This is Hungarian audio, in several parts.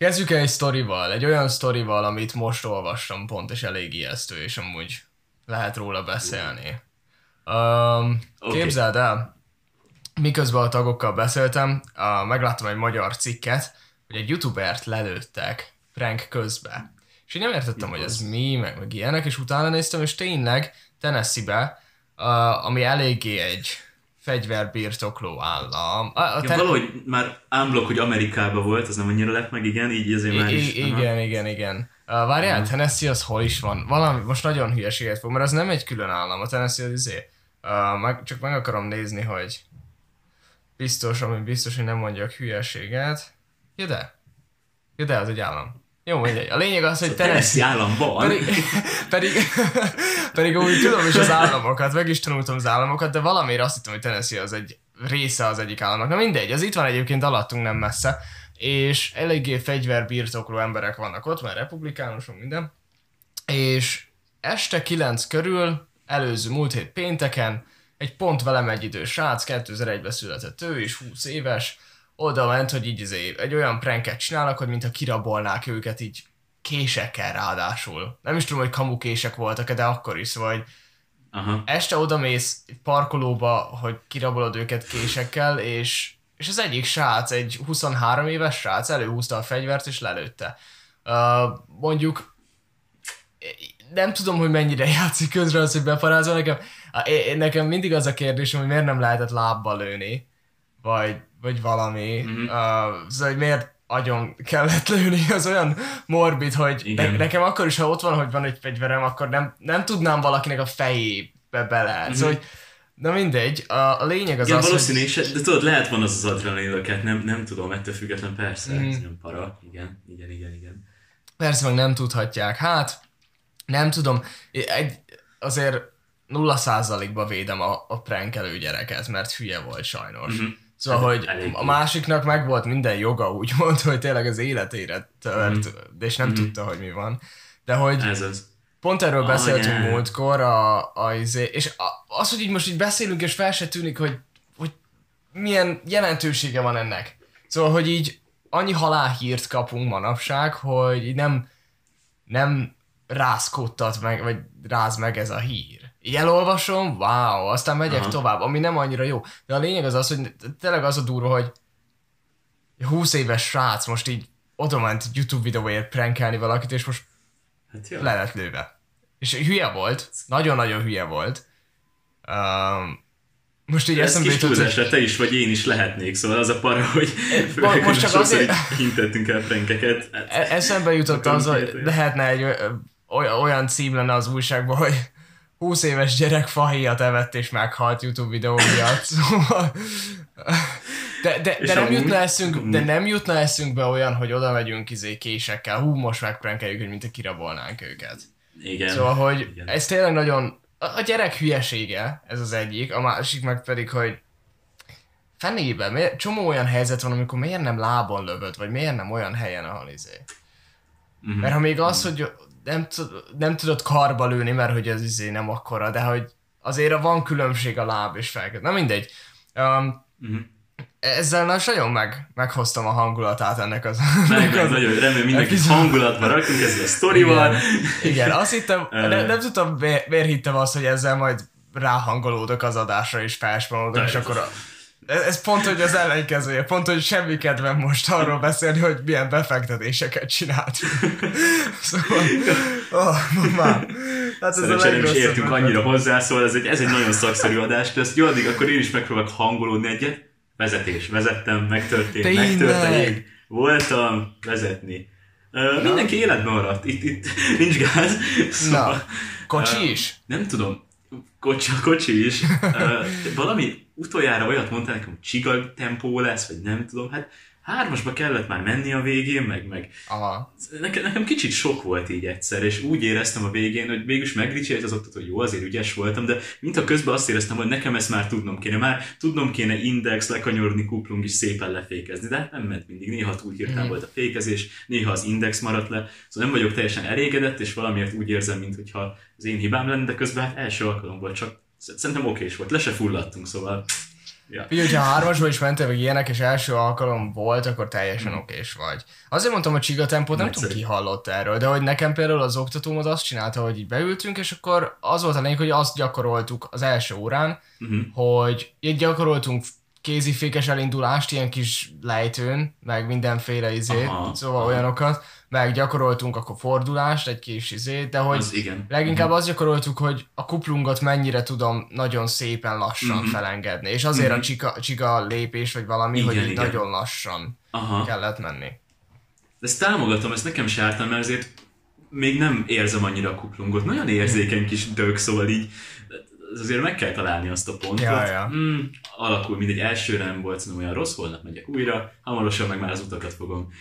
Kezdjük egy sztorival, egy olyan sztorival, amit most olvastam pont, és elég ijesztő, és amúgy lehet róla beszélni. Um, Oké. Képzeld el, miközben a tagokkal beszéltem, uh, megláttam egy magyar cikket, hogy egy youtubert lelőttek prank közbe. És én nem értettem, hogy ez mi, meg, meg ilyenek, és utána néztem, és tényleg Tennessee-be, uh, ami eléggé egy fegyverbirtokló állam. A, a Ja, valahogy már unblock, hogy Amerikában volt, az nem annyira lett meg, igen, így azért már is. I- igen, igen, igen. Uh, várjál, Tennessee az hol is van? Valami, most nagyon hülyeséget fog, mert az nem egy külön állam, a Tennessee az izé. Uh, meg, csak meg akarom nézni, hogy biztos, ami biztos, hogy nem mondjak hülyeséget. Ja de. Ja de, az egy állam. Jó, mindegy. A lényeg az, hogy Tennessee... Tennessee állam van. Pedig, pedig, pedig úgy tudom is az államokat, meg is tanultam az államokat, de valamiért azt hittem, hogy Tennessee az egy része az egyik államnak. Na mindegy, az itt van egyébként alattunk nem messze, és eléggé fegyverbirtokló emberek vannak ott, mert republikánusok minden, és este 9 körül, előző múlt hét pénteken, egy pont velem egy idős srác, 2001-ben született ő is, 20 éves, oda ment, hogy így izé, egy olyan pranket csinálnak, hogy mintha kirabolnák őket így késekkel ráadásul. Nem is tudom, hogy kamukések voltak de akkor is, hogy Aha. este odamész parkolóba, hogy kirabolod őket késekkel, és, és az egyik srác, egy 23 éves srác előhúzta a fegyvert és lelőtte. Uh, mondjuk nem tudom, hogy mennyire játszik közre az, hogy beparázol. Nekem, nekem mindig az a kérdésem, hogy miért nem lehetett lábbal lőni, vagy, vagy valami. Mhm. Uh, szóval, hogy miért agyon kellett lőni, az olyan morbid, hogy ne, nekem akkor is, ha ott van, hogy van egy fegyverem, akkor nem, nem tudnám valakinek a fejébe bele. Mm-hmm. Szóval, hogy, na mindegy, a, a lényeg az Igen, az, valószínű, hogy... de tudod, lehet van az az adrenalinöket, nem, nem tudom, ettől független persze, Mhm. ez nem para. Igen, igen, igen, igen. Persze meg nem tudhatják. Hát, nem tudom, egy, azért nulla százalékba védem a, a prankelő gyereket, mert hülye volt sajnos. Mhm. Szóval, hogy elég a másiknak meg volt minden joga, úgymond, hogy tényleg az életére tört, de és nem tudta, hogy mi van. De hogy Ez az. pont erről beszéltünk Anyám. múltkor, a, a, izé- és az, hogy így most így beszélünk, és fel se tűnik, hogy, hogy milyen jelentősége van ennek. Szóval, hogy így annyi halálhírt kapunk manapság, hogy így nem, nem rázkodtat meg, vagy ráz meg ez a hír. Így elolvasom, wow, aztán megyek Aha. tovább, ami nem annyira jó. De a lényeg az az, hogy tényleg az a durva, hogy 20 éves srác most így oda ment YouTube videóért prankelni valakit, és most Hát jó. le lett lőve. És hülye volt, nagyon-nagyon hülye volt. Um, most így Ez eszembe kis túlzásra te is vagy én is lehetnék, szóval az a para, hogy mo- most csak azért- hintettünk el prankeket. Hát, eszembe jutott az, hogy lehetne egy olyan cím lenne az újságban, hogy 20 éves gyerek fahéjat evett és meghalt YouTube videó miatt. Szóval... De, de, de, nem amúgy- jutna eszünk, de amúgy- nem jutna eszünkbe olyan, hogy oda megyünk izé késekkel, hú, most megprankeljük, hogy mint a kirabolnánk őket. igen. Szóval, hogy igen. ez tényleg nagyon... A gyerek hülyesége, ez az egyik, a másik meg pedig, hogy fenébe, miért, csomó olyan helyzet van, amikor miért nem lábon lövöd, vagy miért nem olyan helyen, ahol izé. Mhm. Mert ha még az, hogy nem, tud, nem tudod karba lőni, mert hogy az izé nem akkora, de hogy azért van különbség a láb és felket. Na mindegy. Um, Mhm. ezzel most nagyon meg, meghoztam a hangulatát ennek az... Meg, az nagyon remélem mindenki epizód- hangulatba rakunk ezzel a sztorival. Igen, azt hittem, nem, nem tudtam, miért, hittem azt, hogy ezzel majd ráhangolódok az adásra, és felspamolodok, és akkor a, ez, ez pont, hogy az ellenkezője, pont, hogy semmi kedvem most arról beszélni, hogy milyen befektetéseket csináltunk. szóval, oh, már. Hát ez Szerencsére nem is értünk annyira hozzá, szóval ez egy, ez egy nagyon szakszerű adás, ezt jó, addig akkor én is megpróbálok hangolódni egyet. Vezetés, vezettem, megtörtént, Tényleg? megtörtént. Voltam, vezetni. Uh, mindenki életben maradt, itt, itt nincs gáz. Szóval, Na, kocsi Ö, is? Nem tudom, kocsi, kocsi is. Valami utoljára olyat mondta nekem, hogy csiga tempó lesz, vagy nem tudom. Hát hármasba kellett már menni a végén, meg, meg Aha. Nekem, nekem kicsit sok volt így egyszer, és úgy éreztem a végén, hogy végülis megdicsért az oktató, hogy jó, azért ügyes voltam, de mint a közben azt éreztem, hogy nekem ezt már tudnom kéne, már tudnom kéne index, lekanyarodni, kuplung is szépen lefékezni, de hát nem ment mindig. Néha túl hirtelen volt a fékezés, néha az index maradt le, szóval nem vagyok teljesen elégedett, és valamiért úgy érzem, mintha az én hibám lenne, de közben hát első alkalom volt, csak szerintem okés volt, le se fulladtunk, szóval Ja. Figyelj, hogyha hármasba is mentél, vagy ilyenek, és első alkalom volt, akkor teljesen okés vagy. Azért mondtam, hogy csiga tempót nem tudom, ki hallott erről, de hogy nekem például az oktatóm az azt csinálta, hogy így beültünk, és akkor az volt a lényeg, hogy azt gyakoroltuk az első órán, Uh-huh. hogy így gyakoroltunk kézifékes elindulást, ilyen kis lejtőn, meg mindenféle izét, Aha, szóval aha. olyanokat, meg gyakoroltunk akkor fordulást, egy kis izét, de hogy Az igen. leginkább azt gyakoroltuk, hogy a kuplungot mennyire tudom nagyon szépen lassan Mhm. felengedni, és azért a Mhm. csika, csika lépés, vagy valami, Igen, hogy igen. nagyon lassan Aha. kellett menni. Ezt támogatom, ezt nekem se ártam, mert azért még nem érzem annyira a kuplungot. Nagyon érzékeny kis dög, szóval így azért meg kell találni azt a pontot. Ja, ja. Mm, alakul, mindegy, elsőre nem volt szerintem olyan rossz, holnap megyek újra, hamarosan meg már az utakat fogom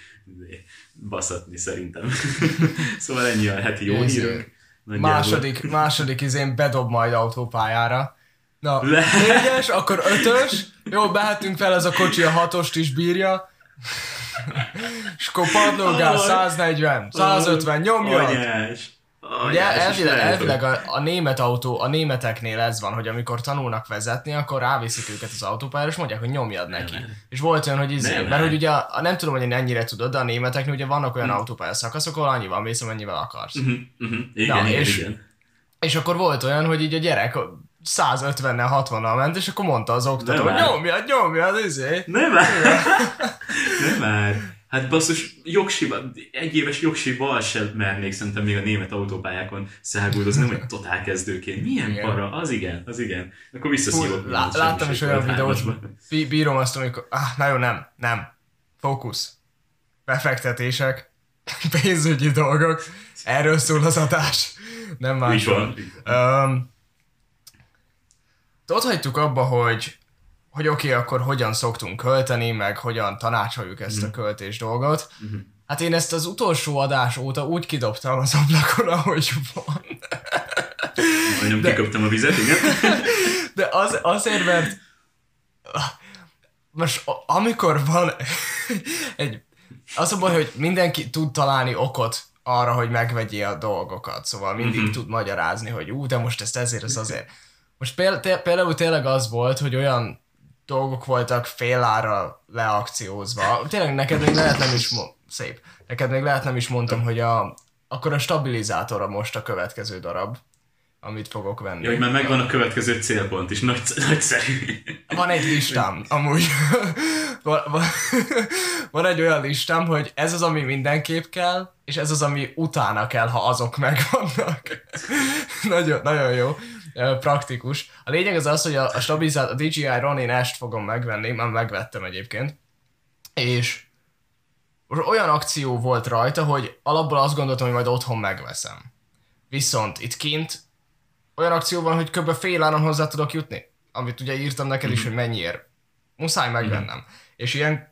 baszatni szerintem. szóval ennyi a heti jó Észre. hírünk. Nagyjából. Második, második izén bedob majd autópályára. Na, Le- négyes, akkor ötös, jó, behetünk fel, ez a kocsi a hatost is bírja. És akkor padlógál, 140, 150, nyomja. Anyás. Ugye Anyás, és elvileg, elvileg a, a, német autó, a németeknél ez van, hogy amikor tanulnak vezetni, akkor ráviszik őket az autópályára, és mondják, hogy nyomjad neki. Nem. És volt olyan, hogy izé, Nem, mert hogy ugye, a, nem tudom, hogy ennyire tudod, de a németeknél ugye vannak olyan Hm. autópálya szakaszok, ahol annyival mész, amennyivel akarsz. Uh-huh, uh-huh. Igen, Na, igen, és- igen. És akkor volt olyan, hogy így a gyerek 150-nel, 60-nal ment, és akkor mondta az oktató, hogy nyomjad, nyomjad, izé. Nem már! Nem már! Hát basszus, jogsiba, egy éves jogsival sem mernék szerintem még a német autópályákon száguldozni, nem hogy totál kezdőként. Milyen Igen. para? Az igen, az igen. Akkor visszaszívok. Lá- láttam is olyan videót, bí- bírom azt, amikor, ah, na jó, nem, nem, fókusz, befektetések, pénzügyi dolgok, erről szól az adás, nem van. így van. Um, ott hagytuk abba, hogy hogy oké, okay, akkor hogyan szoktunk költeni, meg hogyan tanácsoljuk ezt a költés dolgot. Mhm. Hát én ezt az utolsó adás óta úgy kidobtam az ablakon, ahogy van. Majdnem kiköptem a vizet, igen. De az, azért, mert most amikor van egy, az a baj, hogy mindenki tud találni okot arra, hogy megvegyél a dolgokat, szóval mindig Mhm. tud magyarázni, hogy ú, de most ezt ezért, ez azért. Most például tényleg az volt, hogy olyan dolgok voltak félára leakciózva. Tényleg neked még lehet nem is mo- szép. Neked még lehet nem is mondtam, hogy a, akkor a stabilizátora most a következő darab, amit fogok venni. Ja, hogy már megvan a következő célpont is, Nagy, nagyszerű. Van egy listám, amúgy. van, van, van egy olyan listám, hogy ez az, ami mindenképp kell, és ez az, ami utána kell, ha azok megvannak. nagyon, nagyon jó. Praktikus. A lényeg az az, hogy a, a stabilizát, a DJI Ronin S-t fogom megvenni, már megvettem egyébként, és olyan akció volt rajta, hogy alapból azt gondoltam, hogy majd otthon megveszem. Viszont itt kint olyan akció van, hogy kb. fél áron hozzá tudok jutni. Amit ugye írtam neked is, hogy mennyiért. Muszáj megvennem. És ilyen,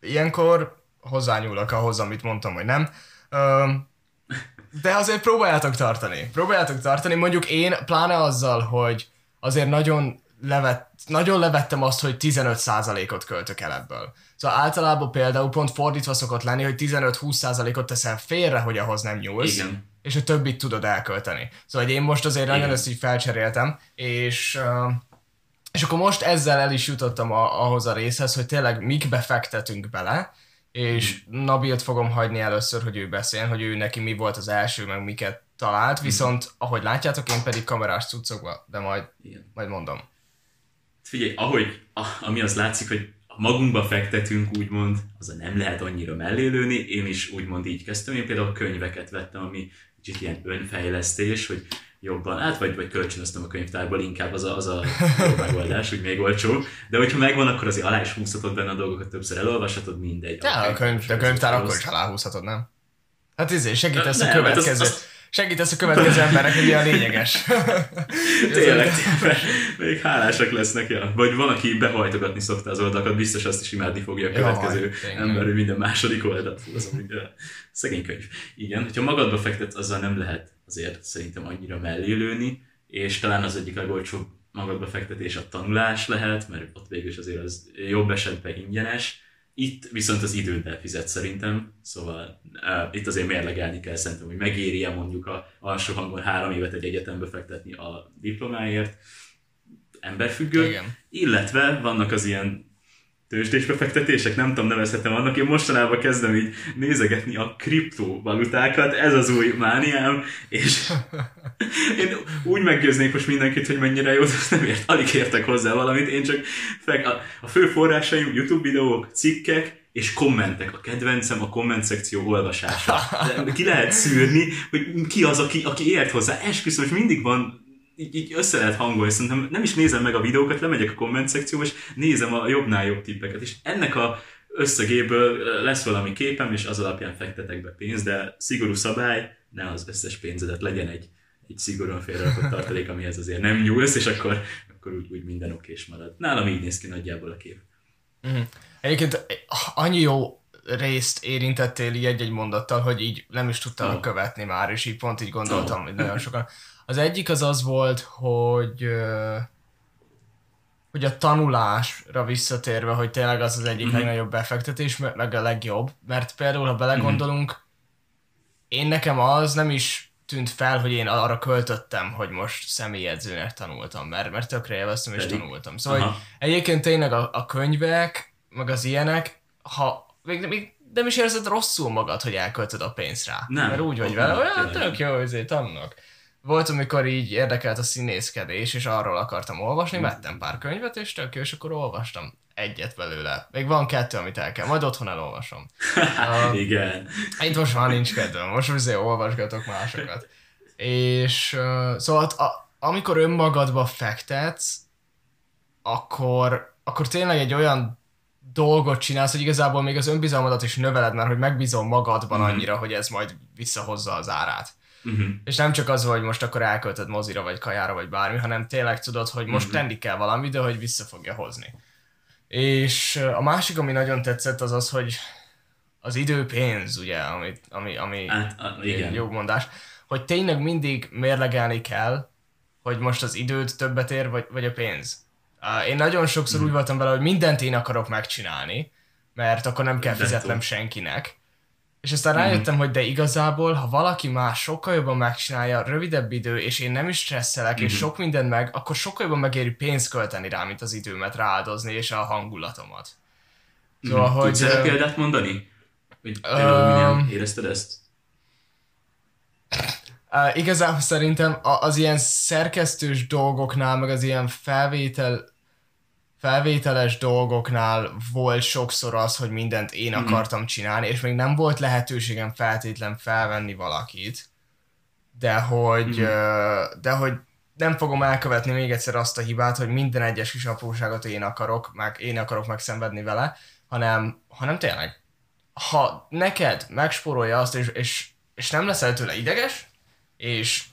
ilyenkor hozzányúlok ahhoz, amit mondtam, hogy nem. Öm, de azért próbáljátok tartani. Próbáljátok tartani. Mondjuk én, pláne azzal, hogy azért nagyon, levet, nagyon levettem azt, hogy 15%-ot költök el ebből. Szóval általában például pont fordítva szokott lenni, hogy 15-20%-ot teszel félre, hogy ahhoz nem nyúlsz Igen. és a többit tudod elkölteni. Szóval hogy én most azért nagyon Igen. ezt így felcseréltem, és, és akkor most ezzel el is jutottam a, ahhoz a részhez, hogy tényleg mikbe fektetünk bele, és. Nabilt fogom hagyni először, hogy ő beszéljen, hogy ő neki mi volt az első, meg miket talált, viszont ahogy látjátok, én pedig kamerás cuccokba, de majd, Igen. majd mondom. Figyelj, ahogy, a, ami az látszik, hogy magunkba fektetünk, úgymond, az nem lehet annyira mellélőni. Én is úgymond így kezdtem. Én például könyveket vettem, ami kicsit ilyen önfejlesztés, hogy jobban, hát vagy, vagy kölcsönöztem a könyvtárból, inkább az a, az a megoldás, hogy még olcsó. De hogyha megvan, akkor azért alá is húzhatod benne a dolgokat, többször elolvashatod, mindegy. Ja, a könyv, a könyvtár akkor is aláhúzhatod, nem? Hát izé, segítesz a hát az- következő, az- segítesz a következő embernek, hogy a lényeges. Tényleg, tényleg, még hálásak lesznek, ja. Vagy van, aki behajtogatni szokta az oldalakat, biztos azt is imádni fogja a Jaj, következő tényleg. ember, hogy minden második oldalt. Az, hogy. Szegény könyv. Igen, hogyha magadba fektetsz, azzal nem lehet azért szerintem annyira mellélőni, és talán az egyik legolcsóbb magadba fektetés a tanulás lehet, mert ott végül is azért az jobb esetben ingyenes, itt viszont az időddel fizet szerintem, szóval uh, itt azért mérlegelni kell szerintem, hogy megéri-e mondjuk a alsó hangon három évet egy egyetembe fektetni a diplomáért. emberfüggő, Igen. illetve vannak az ilyen tőzsdés befektetések, nem tudom nevezhetem annak, én mostanában kezdem így nézegetni a kriptovalutákat, ez az új mániám, és én úgy meggyőznék most mindenkit, hogy mennyire jó, azt nem ért, alig értek hozzá valamit, én csak a fő forrásaim YouTube videók, cikkek, és kommentek. A kedvencem a komment szekció olvasása. De ki lehet szűrni, hogy ki az, aki, aki ért hozzá. Esküszöm, és mindig van így, így össze lehet hangolni, szerintem nem is nézem meg a videókat, lemegyek a komment szekcióba, és nézem a jobbnál jobb tippeket, és ennek a összegéből lesz valami képem, és az alapján fektetek be pénzt, de szigorú szabály, ne az összes pénzedet legyen egy, egy szigorúan félrerakott tartalék, amihez azért nem nyúlsz, és akkor, akkor úgy, úgy minden okés marad. Nálam így néz ki nagyjából a kép. Uh-huh. Egyébként annyi jó részt érintettél így egy-egy mondattal, hogy így nem is tudtam oh. követni már, és így pont így gondoltam, oh. hogy nagyon sokan. Az egyik az az volt, hogy hogy a tanulásra visszatérve, hogy tényleg az az egyik mm-hmm. legnagyobb befektetés, meg a legjobb, mert például, ha belegondolunk, mm-hmm. én nekem az nem is tűnt fel, hogy én arra költöttem, hogy most személyedzőnek tanultam, mert, mert tökre élveztem és tanultam. Szóval hogy egyébként tényleg a, a könyvek, meg az ilyenek, ha még, még nem is érzed rosszul magad, hogy elköltöd a pénzt rá. Nem. Mert úgy vagy vele, olyan tök jó, ezért tanulnak. Volt, amikor így érdekelt a színészkedés, és arról akartam olvasni, vettem pár könyvet, és tök jó, és akkor olvastam egyet belőle. Még van kettő, amit el kell, majd otthon elolvasom. uh, Igen. Itt most már nincs kedvem, most azért olvasgatok másokat. És uh, szóval a, amikor önmagadba fektetsz, akkor, akkor tényleg egy olyan dolgot csinálsz, hogy igazából még az önbizalmadat is növeled, mert hogy megbízol magadban mm. annyira, hogy ez majd visszahozza az árát. Uh-huh. És nem csak az, hogy most akkor elköltöd mozira, vagy kajára, vagy bármi, hanem tényleg tudod, hogy most uh-huh. tenni kell valami, de hogy vissza fogja hozni. És a másik, ami nagyon tetszett, az az, hogy az idő pénz, ugye, ami, ami, ami hát, a, igen. jó mondás, hogy tényleg mindig mérlegelni kell, hogy most az időt többet ér, vagy, vagy a pénz. Én nagyon sokszor mm. úgy voltam vele, hogy mindent én akarok megcsinálni, mert akkor nem kell fizetnem senkinek. És aztán mm. rájöttem, hogy de igazából, ha valaki más sokkal jobban megcsinálja, rövidebb idő, és én nem is stresszelek, mm. és mhm. sok mindent meg, akkor sokkal jobban megéri pénzt költeni rá, mint az időmet rááldozni, és a hangulatomat. Szóval, mm. hogy... Tudsz erre példát mondani? Hogy um, érezted ezt? Uh, igazából szerintem az ilyen szerkesztős dolgoknál, meg az ilyen felvétel felvételes dolgoknál volt sokszor az, hogy mindent én mm. akartam csinálni, és még nem volt lehetőségem feltétlen felvenni valakit, de hogy, mm. de hogy nem fogom elkövetni még egyszer azt a hibát, hogy minden egyes kis apróságot én akarok, meg én akarok megszenvedni vele, hanem, hanem tényleg, ha neked megspórolja azt, és, és, és nem leszel tőle ideges, és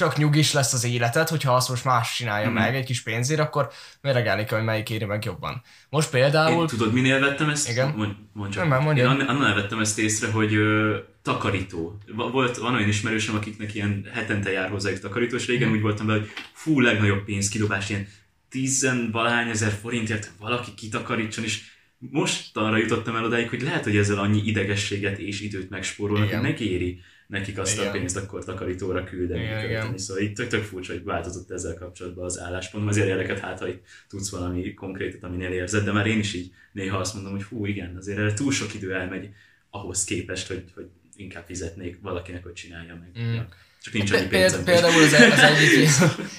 tök nyugis lesz az életed, hogyha azt most más csinálja mm. meg egy kis pénzért, akkor méregelni kell, hogy melyik éri meg jobban. Most például... Én, tudod, minél vettem ezt? Igen. Mondj, mondj csak. Nem, mondja. Én annál vettem ezt észre, hogy ö, takarító. Volt, van olyan ismerősöm, akiknek ilyen hetente jár hozzájuk takarító, és régen mm. úgy voltam vele, hogy fú, legnagyobb pénzkidobás, ilyen tizenvalahány ezer forintért valaki kitakarítson, és most arra jutottam el odáig, hogy lehet, hogy ezzel annyi idegességet és időt megspórolnak, hogy megéri nekik azt igen. a pénzt akkor takarítóra küldeni. Igen, igen. Szóval itt tök, tök furcsa, hogy változott ezzel kapcsolatban az álláspont. Azért érdeket, hát ha itt tudsz valami konkrétat, aminél érzed, de már én is így néha azt mondom, hogy hú, igen, azért erre túl sok idő elmegy ahhoz képest, hogy, hogy inkább fizetnék valakinek, hogy csinálja meg. Mm. Csak nincs annyi pénzem. Például az, e- az egyik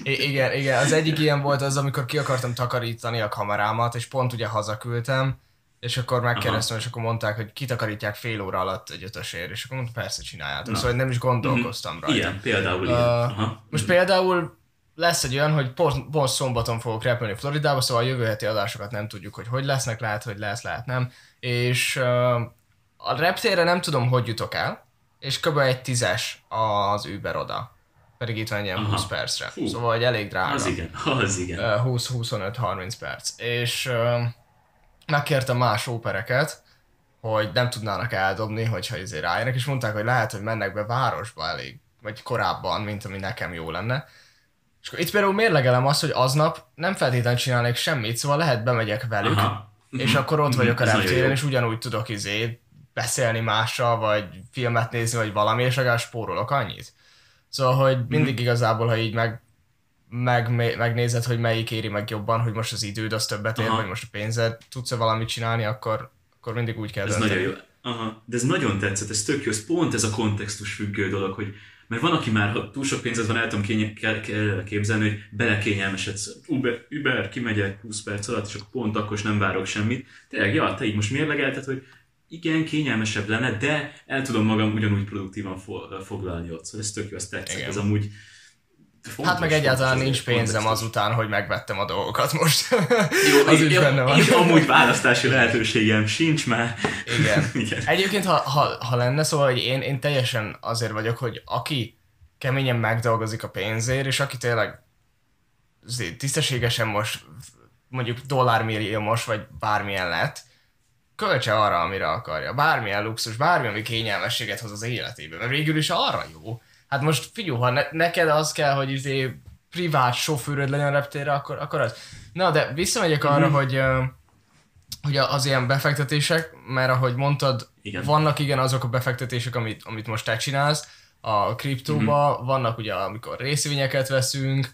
igen, igen, az egyik ilyen volt az, amikor ki akartam takarítani a kamerámat, és pont ugye hazaküldtem, és akkor megkérdeztem, Aha. és akkor mondták, hogy kitakarítják fél óra alatt egy ötösért, és akkor mondtam, persze csináljátok. Na. Szóval nem is gondolkoztam uh-huh. rajta. Ilyen, például uh, ilyen. Aha. Most uh-huh. például lesz egy olyan, hogy pont, pont szombaton fogok repülni Floridába, szóval a jövő heti adásokat nem tudjuk, hogy hogy lesznek, lehet, hogy lesz, lehet nem. És uh, a reptérre nem tudom, hogy jutok el, és kb. egy tízes az Uber oda. Pedig itt van ilyen Aha. 20 percre. Fú. Szóval hogy elég drága. Az igen, az igen. Uh, 20-25-30 perc. És uh, megkértem más ópereket, hogy nem tudnának eldobni, hogyha ezért rájönnek, és mondták, hogy lehet, hogy mennek be városba elég, vagy korábban, mint ami nekem jó lenne. És akkor itt például mérlegelem azt, hogy aznap nem feltétlenül csinálnék semmit, szóval lehet bemegyek velük, Aha. és akkor ott vagyok a reptéren, és ugyanúgy tudok izé beszélni mással, vagy filmet nézni, vagy valami, és legalább spórolok annyit. Szóval, hogy mindig igazából, ha így meg meg, megnézed, hogy melyik éri meg jobban, hogy most az időd az többet ér, Aha. vagy most a pénzed, tudsz-e valamit csinálni, akkor, akkor mindig úgy kell Ez dönteni. nagyon jó. Aha, de ez nagyon tetszett, ez tök jó, ez pont ez a kontextus függő dolog, hogy mert van, aki már, ha túl sok pénzed van, el tudom kénye, kell, kell képzelni, hogy belekényelmesedsz. Uber, Uber, kimegyek 20 perc alatt, és akkor pont akkor is nem várok semmit. Tényleg, ja, te így most mérlegelted, hogy igen, kényelmesebb lenne, de el tudom magam ugyanúgy produktívan fo- foglalni ott. Szóval ez tök jó, ez tetszett. Igen. Ez amúgy fontos, Hát meg egyáltalán fontos nincs pénzem azután, hogy megvettem a dolgokat most. Jó, az is benne van. jó, amúgy választási lehetőségem sincs már. Igen. Igen. Egyébként, ha, ha, ha lenne, szóval, hogy én, én teljesen azért vagyok, hogy aki keményen megdolgozik a pénzért, és aki tényleg tisztességesen most mondjuk dollármilliómos, vagy bármilyen lett, költse arra, amire akarja. Bármilyen luxus, bármi, ami kényelmességet hoz az életébe. Mert végül is arra jó. Hát most figyelj, ha ne, neked az kell, hogy izé privát sofőröd legyen a reptérre, akkor, akkor az. Na, de visszamegyek arra, Mhm. hogy, hogy az ilyen befektetések, mert ahogy mondtad, Igen. vannak igen azok a befektetések, amit, amit most te csinálsz, a kriptóba, Mhm. vannak ugye, amikor részvényeket veszünk,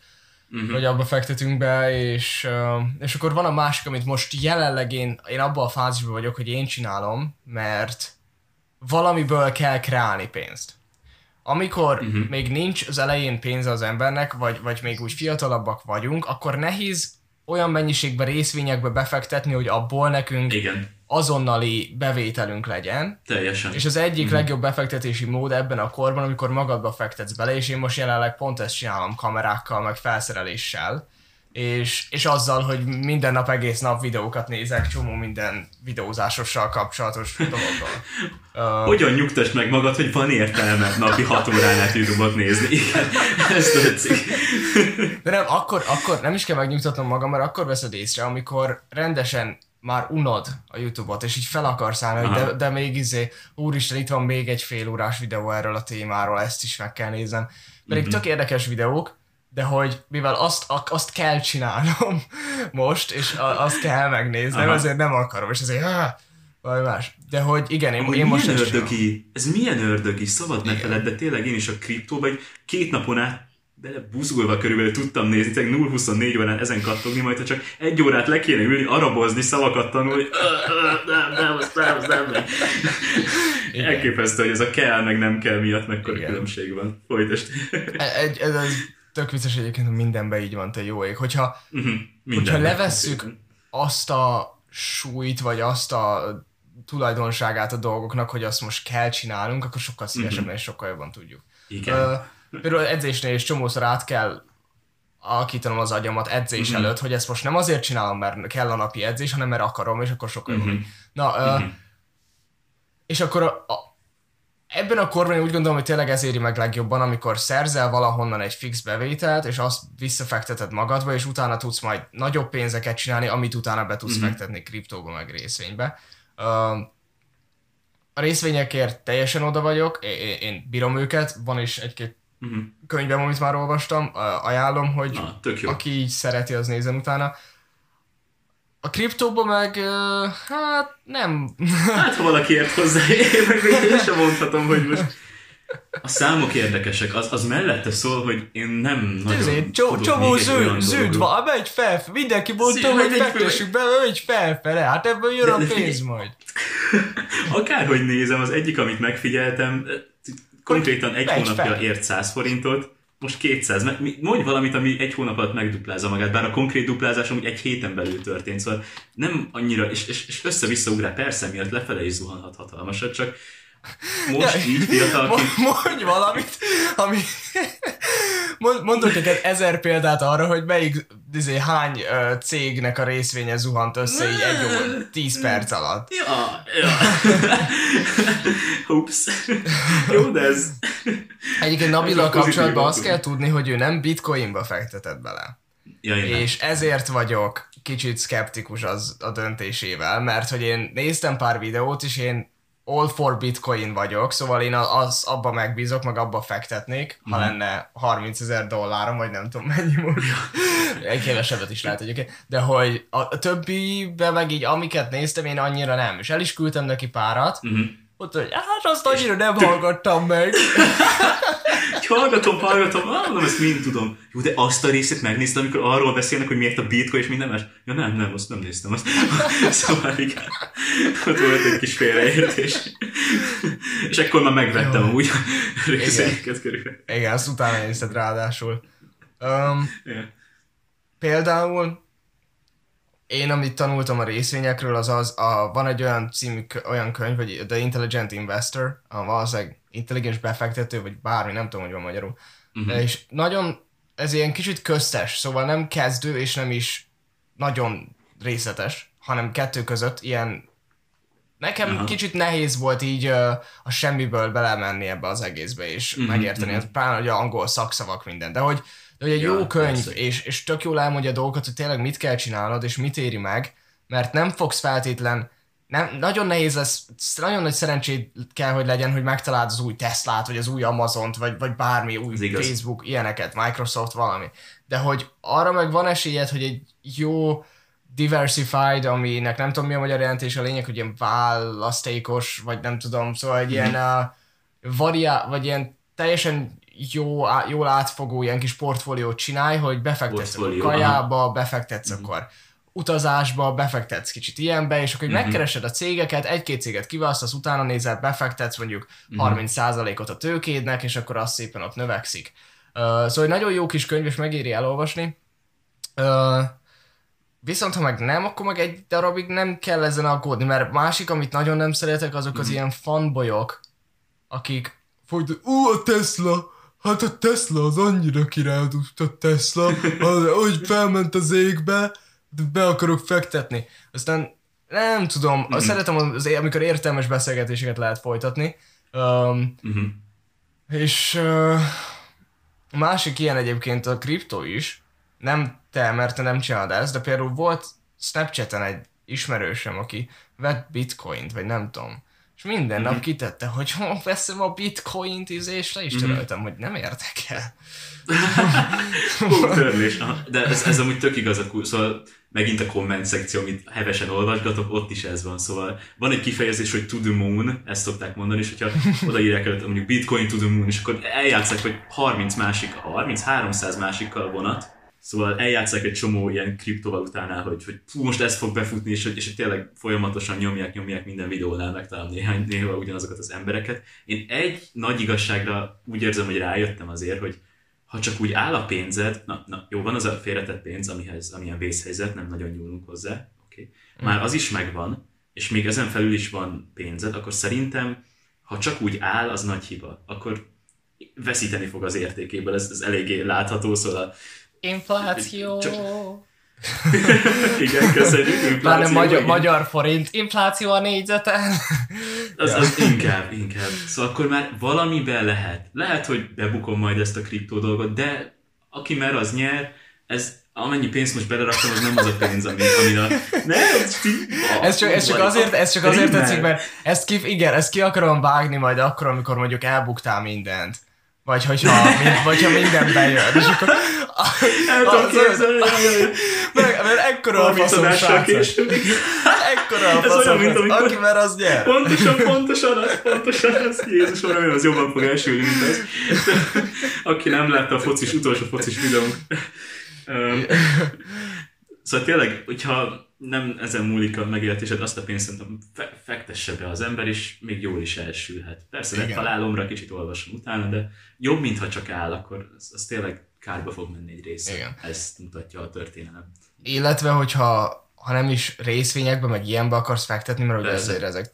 Mhm. vagy abba fektetünk be, és, és akkor van a másik, amit most jelenleg én, én abban a fázisban vagyok, hogy én csinálom, mert valamiből kell kreálni pénzt. Amikor uh-huh. még nincs az elején pénze az embernek, vagy, vagy még úgy fiatalabbak vagyunk, akkor nehéz olyan mennyiségbe részvényekbe befektetni, hogy abból nekünk Igen, azonnali bevételünk legyen. teljesen. És az egyik mm. legjobb befektetési mód ebben a korban, amikor magadba fektetsz bele, és én most jelenleg pont ezt csinálom kamerákkal, meg felszereléssel, és, és azzal, hogy minden nap egész nap videókat nézek, csomó minden videózásossal kapcsolatos dologról. Uh, Hogyan nyugtasd meg magad, hogy van értelme napi 6 órán át YouTube-ot nézni? Igen, ez tetszik. De nem, akkor, akkor nem is kell megnyugtatnom magam, mert akkor veszed észre, amikor rendesen már unod a Youtube-ot, és így fel akarsz állni, hogy de, de még izé, úristen, itt van még egy fél órás videó erről a témáról, ezt is meg kell néznem. Pedig Mhm. tök érdekes videók, de hogy mivel azt, azt kell csinálnom most, és azt kell megnéznem, Aha. azért nem akarom, és azért valami más. De hogy igen, én, Amúgy én most milyen ördögi, ez milyen ördögi, szabad ne feled, de tényleg én is a kriptóba egy két napon át bele buzgulva körülbelül tudtam nézni, tényleg 0-24 órán ezen kattogni, majd ha csak egy órát le kéne ülni, arabozni, szavakat tanulni, "Ö, ö, nem, nem, nem, nem, nem. Elképesztő, hogy ez a kell, meg nem kell miatt mekkora Igen. különbség van. Folytasd. Egy, ez, ez tök vicces egyébként, hogy mindenben így van, te jó ég. Hogyha Mhm, hogyha levesszük azt a súlyt, vagy azt a tulajdonságát a dolgoknak, hogy azt most kell csinálnunk, akkor sokkal szívesebben Mhm. és sokkal jobban tudjuk. Igen. Uh, például edzésnél is csomószor át kell alakítanom az agyamat edzés Mhm. előtt, hogy ezt most nem azért csinálom, mert kell a napi edzés, hanem mert akarom, és akkor sokkal jobban. Mhm. Na, uh, Mhm. és akkor a, a, ebben a korban én úgy gondolom, hogy tényleg ez éri meg legjobban, amikor szerzel valahonnan egy fix bevételt, és azt visszafekteted magadba, és utána tudsz majd nagyobb pénzeket csinálni, amit utána be tudsz Mhm. fektetni kriptóba, meg részvénybe. Uh, a részvényekért teljesen oda vagyok, én, én bírom őket, van is egy-két Mhm. könyvem, amit már olvastam, ajánlom, hogy Na, aki így szereti, az nézzen utána. A kriptóba meg, hát nem. Hát, ha valaki ért hozzá, én meg még én sem mondhatom, hogy most... A számok érdekesek, az, az mellette szól, hogy én nem nagyon Ezért csó, csomó zöld dologról. van, megy felfele, mindenki mondta, Szép, hogy fektessük be, megy felfele, hát ebből jön De- a de pénz figyelj, majd. Akárhogy nézem, az egyik, amit megfigyeltem, konkrétan egy hónapja fel. ért 100 forintot, most 200. Mert mi- Mondj valamit, ami egy hónap alatt megduplázza magát, bár a konkrét duplázás amúgy egy héten belül történt, szóval nem annyira, és, és, és össze-vissza ugrál, persze miatt lefele is zuhanhat hatalmasat, csak most Ja, így fiatalként, Mo- Mondj valamit, ami... Mond- Mondok neked ezer példát arra, hogy melyik, izé, hány ö, cégnek a részvénye zuhant össze így egy óra, 10 perc alatt. Ja, ja. Ups. Jó, de ez... Egyébként Nabila kapcsolatban azt kell tudni, hogy ő nem bitcoinba fektetett bele. Ja, nem. És ezért vagyok kicsit skeptikus az a döntésével, mert hogy én néztem pár videót, és én all for bitcoin vagyok, szóval én az, abba megbízok, meg abba fektetnék, ha Mhm. lenne 30 ezer dollárom, vagy nem tudom mennyi most. Egy kevesebbet is lehet egyébként. De hogy a, többibe meg így, amiket néztem, én annyira nem. És el is küldtem neki párat, Mhm. Ott, hogy hát azt annyira nem hallgattam meg. hallgatom, hallgatom, mondom, ezt mind tudom. Jó, de azt a részét megnéztem, amikor arról beszélnek, hogy miért a bitcoin és minden más. Ja nem, nem, azt nem néztem. Azt. szóval igen, ott volt egy kis félreértés. és ekkor már megvettem úgy a részeket körülbelül. Igen, azt utána nézted ráadásul. Um, Yeah. Például én, amit tanultam a részvényekről, az az, a, van egy olyan című, olyan könyv, hogy The Intelligent Investor, a valószínűleg intelligens befektető, vagy bármi, nem tudom, hogy van magyarul. Uh-huh. És nagyon, ez ilyen kicsit köztes, szóval nem kezdő, és nem is nagyon részletes, hanem kettő között ilyen Nekem Aha. Kicsit nehéz volt így ö, a semmiből belemenni ebbe az egészbe, és Mhm, uh-huh, megérteni, mhm. uh-huh. pláne hogy angol szakszavak minden, de hogy, de hogy egy Ja, jó könyv, persze. és, és tök jól elmondja a dolgokat, hogy tényleg mit kell csinálnod, és mit éri meg, mert nem fogsz feltétlen, nem, nagyon nehéz lesz, nagyon nagy szerencsét kell, hogy legyen, hogy megtaláld az új Teslát, vagy az új Amazont, vagy, vagy bármi új. Facebook, ilyeneket, Microsoft, valami. De hogy arra meg van esélyed, hogy egy jó diversified, aminek nem tudom mi a magyar jelentés, a lényeg, hogy ilyen választékos, vagy nem tudom, szóval egy ilyen uh, variá, vagy ilyen teljesen jó, á- jól átfogó ilyen kis portfóliót csinálj, hogy befektetsz akkor Portfólió, kajába, befektetsz akkor utazásba, befektetsz kicsit ilyenbe, és akkor hogy megkeresed a cégeket, egy-két céget kiválasztasz, utána nézel, befektetsz mondjuk 30%-ot a tőkédnek, és akkor az szépen ott növekszik. Uh, szóval egy nagyon jó kis könyv, és megéri elolvasni. Uh, Viszont ha meg nem, akkor meg egy darabig nem kell ezen aggódni, mert másik, amit nagyon nem szeretek, azok az ilyen fanboyok, akik folyt, ú, a Tesla, hát a Tesla az annyira király, a Tesla, az, hogy felment az égbe, de be akarok fektetni. Aztán nem tudom, mm-hmm. szeretem, az, amikor értelmes beszélgetéseket lehet folytatni. Um, Uh-huh. és uh, a másik ilyen egyébként a kriptó is. Nem te, mert te nem csinálod ezt, de például volt Snapchaten egy ismerősöm, aki vett bitcoint, vagy nem tudom. És minden nap kitette, hogy ha veszem a bitcoint, és le is töröltem, hogy nem érdekel. Törlés. De ez, ez amúgy tök igaz a szóval megint a komment szekció, amit hevesen olvasgatok, ott is ez van. Szóval van egy kifejezés, hogy to the moon, ezt szokták mondani, és hogyha odaírják előtt mondjuk bitcoin to the moon, és akkor eljátszák, hogy 30 másik, 30-300 másikkal vonat, Szóval eljátszák egy csomó ilyen kriptovalutánál, hogy, hogy fú, most ez fog befutni, és, és tényleg folyamatosan nyomják, nyomják minden videónál, megtalálom néhány, néha ugyanazokat az embereket. Én egy nagy igazságra úgy érzem, hogy rájöttem azért, hogy ha csak úgy áll a pénzed, na, na jó, van az a félretett pénz, amihez, amilyen vészhelyzet, nem nagyon nyúlunk hozzá. Okay. Már az is megvan, és még ezen felül is van pénzed, akkor szerintem, ha csak úgy áll, az nagy hiba. Akkor veszíteni fog az értékéből, ez, ez eléggé látható, szóval Infláció. Igen, köszönjük. Pláne infláció, magyar, igen. magyar forint. Infláció a négyzeten. Az, az inkább, inkább. Szóval akkor már valamiben lehet. Lehet, hogy bebukom majd ezt a kriptó dolgot, de aki mer, az nyer. Ez amennyi pénzt most beleraktam, az nem az a pénz, ami, ami a... Ne, ez, Ez csak, ez csak azért, ez csak azért tetszik, mert ezt ki, igen, ezt ki akarom vágni majd akkor, amikor mondjuk elbuktál mindent. Vagy hogyha, mind, vagy ha minden bejön. És akkor... El tudom képzelni, Mert, mert ekkora a faszom később. Ekkora a faszom Aki mer, az nyer. Pontosan, pontosan az, pontosan az. Jézus, remélem, az jobban fog elsülni, mint az. Aki nem látta a focis, utolsó focis videónk. Szóval tényleg, hogyha nem ezen múlik a megélhetésed, azt a pénzt szerintem fe- fektesse be az ember, és még jól is elsülhet. Persze, Igen. de találomra kicsit olvasom utána, de jobb, mintha csak áll, akkor az, az tényleg kárba fog menni egy része. Igen. Ezt mutatja a történelem. Illetve, hogyha ha nem is részvényekbe, meg ilyenbe akarsz fektetni, mert ugye azért ezek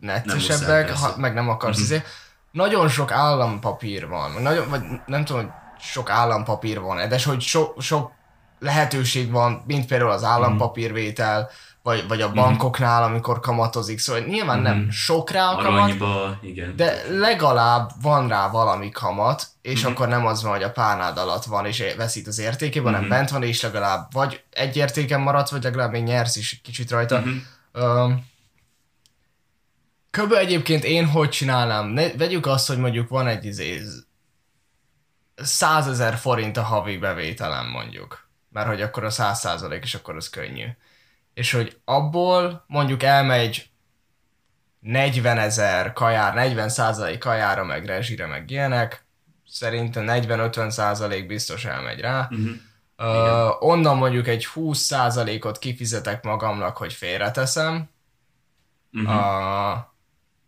neccesebbek, ha, meg nem akarsz, Mhm. uh-huh. nagyon sok állampapír van, nagyon, vagy nem tudom, hogy sok állampapír van, de hogy so, sok lehetőség van, mint például az állampapírvétel, vagy, vagy a bankoknál, amikor kamatozik, szóval nyilván nem Mhm. sok rá a kamat, Aranyba, igen. de legalább van rá valami kamat, és Mhm. akkor nem az van, hogy a párnád alatt van, és veszít az értékében, hanem Mhm. bent van, és legalább vagy egy értéken maradsz, vagy legalább még nyersz is kicsit rajta. Mhm. Um, Köbben egyébként én hogy csinálnám? Ne, vegyük azt, hogy mondjuk van egy izé, 100 ezer forint a havi bevételem mondjuk. Mert hogy akkor a 100 százalék, és akkor az könnyű és hogy abból mondjuk elmegy 40 ezer kajár, 40 százalék kajára, meg rezsire, meg ilyenek, szerintem 40-50 százalék biztos elmegy rá. Uh-huh. Uh, onnan mondjuk egy 20 százalékot kifizetek magamnak, hogy félreteszem. Uh-huh. Uh,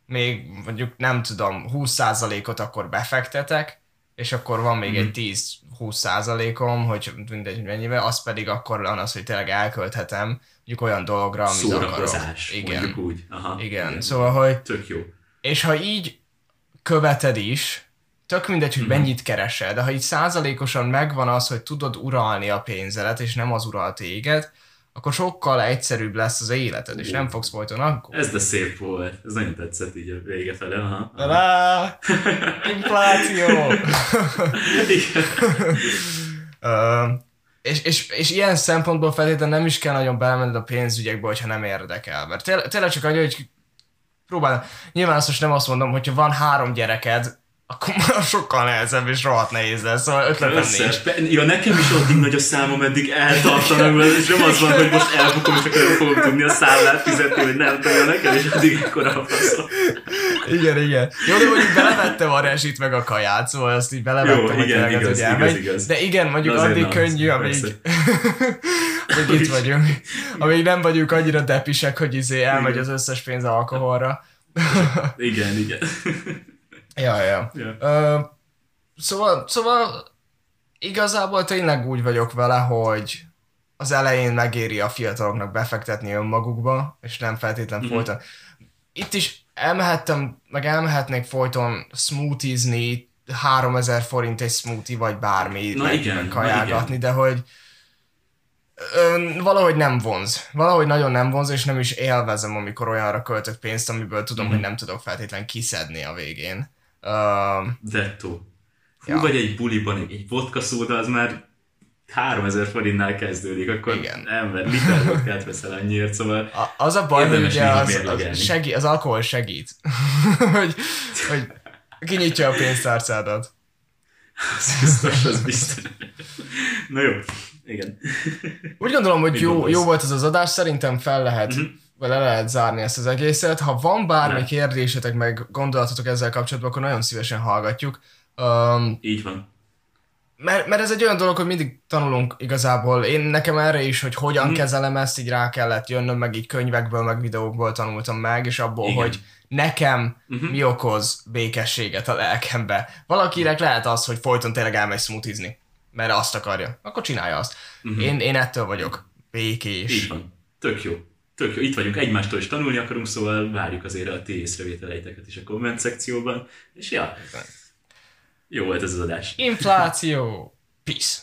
még mondjuk nem tudom, 20 százalékot akkor befektetek, és akkor van még uh-huh. egy 10 20%-om, hogy mindegy, mennyivel, az pedig akkor van az, hogy tényleg elkölthetem mondjuk olyan dolgra, amit Szórakozás, akarok. Igen. mondjuk úgy. Aha, igen. igen, szóval, hogy... Tök jó. És ha így követed is, tök mindegy, hogy mhm. mennyit keresel, de ha így százalékosan megvan az, hogy tudod uralni a pénzedet, és nem az uralt téged, akkor sokkal egyszerűbb lesz az életed, és nem fogsz folyton aggódni. Ez de szép volt. Ez nagyon tetszett így a vége fele. Aha. aha. Rá! Infláció! Igen. Ö, és, és, és ilyen szempontból feltétlenül nem is kell nagyon belemenned a pénzügyekbe, hogyha nem érdekel. Mert tényleg, tényleg csak annyi, hogy próbál. Nyilván azt most nem azt mondom, hogyha van három gyereked, akkor már sokkal nehezebb és rohadt nehéz lesz, szóval ötletem nincs. Összes. Be- Ja, nekem is addig nagy a számom, eddig eltartanak vele, és nem az van, hogy most elbukom, és akkor fogom tudni a szállát fizetni, hogy nem tudom, nekem is addig ekkora a faszom. Igen, igen. Jó, de mondjuk belevettem a rezsit meg a kaját, szóval azt így belevettem, Jó, hogy igen, igaz, igaz, elmegy. igaz. De igen, mondjuk De addig könnyű, amíg, amíg itt vagyunk. Amíg nem vagyunk annyira depisek, hogy izé elmegy az összes pénz alkoholra. Igen, igen. Ja, ja. Ja. Ö, szóval, szóval igazából tényleg úgy vagyok vele, hogy az elején megéri a fiataloknak befektetni önmagukba, és nem feltétlen Mhm. folyton. Itt is elmehettem, meg elmehetnék folyton smoothizni, 3000 forint egy smoothie, vagy bármi, Na meg, igen, meg kajálgatni, de hogy ö, valahogy nem vonz. Valahogy nagyon nem vonz, és nem is élvezem, amikor olyanra költök pénzt, amiből tudom, Mhm. hogy nem tudok feltétlen kiszedni a végén. Ö, Dettó. Ja. vagy egy buliban egy, egy vodka szóda, az már 3000 forintnál kezdődik, akkor Igen. ember liter vodkát veszel annyiért, szóval A- Az a baj, hogy ugye az, az, segít, az alkohol segít, hogy, hogy kinyitja a pénztárcádat. az biztos, az biztos. Na jó, igen. Úgy gondolom, hogy jó, jó volt ez az adás, szerintem fel lehet, Mhm. Le lehet zárni ezt az egészet. Ha van bármi Le. kérdésetek, meg gondolatotok ezzel kapcsolatban, akkor nagyon szívesen hallgatjuk. Um, Így van. mert, mert ez egy olyan dolog, hogy mindig tanulunk igazából. Én nekem erre is, hogy hogyan Mhm. kezelem ezt, így rá kellett jönnöm, meg így könyvekből, meg videókból tanultam meg, és abból, Igen. hogy nekem Mhm. mi okoz békességet a lelkembe. Valakinek lehet az, hogy folyton tényleg elmegy smoothizni, mert azt akarja. Akkor csinálja azt. Mhm. Én, én ettől vagyok békés. Így van. Tök jó. Tök jó. Itt vagyunk, egymástól is tanulni akarunk, szóval várjuk azért a ti észrevételeiteket is a komment szekcióban. És ja, jó volt ez az adás. Infláció. Peace.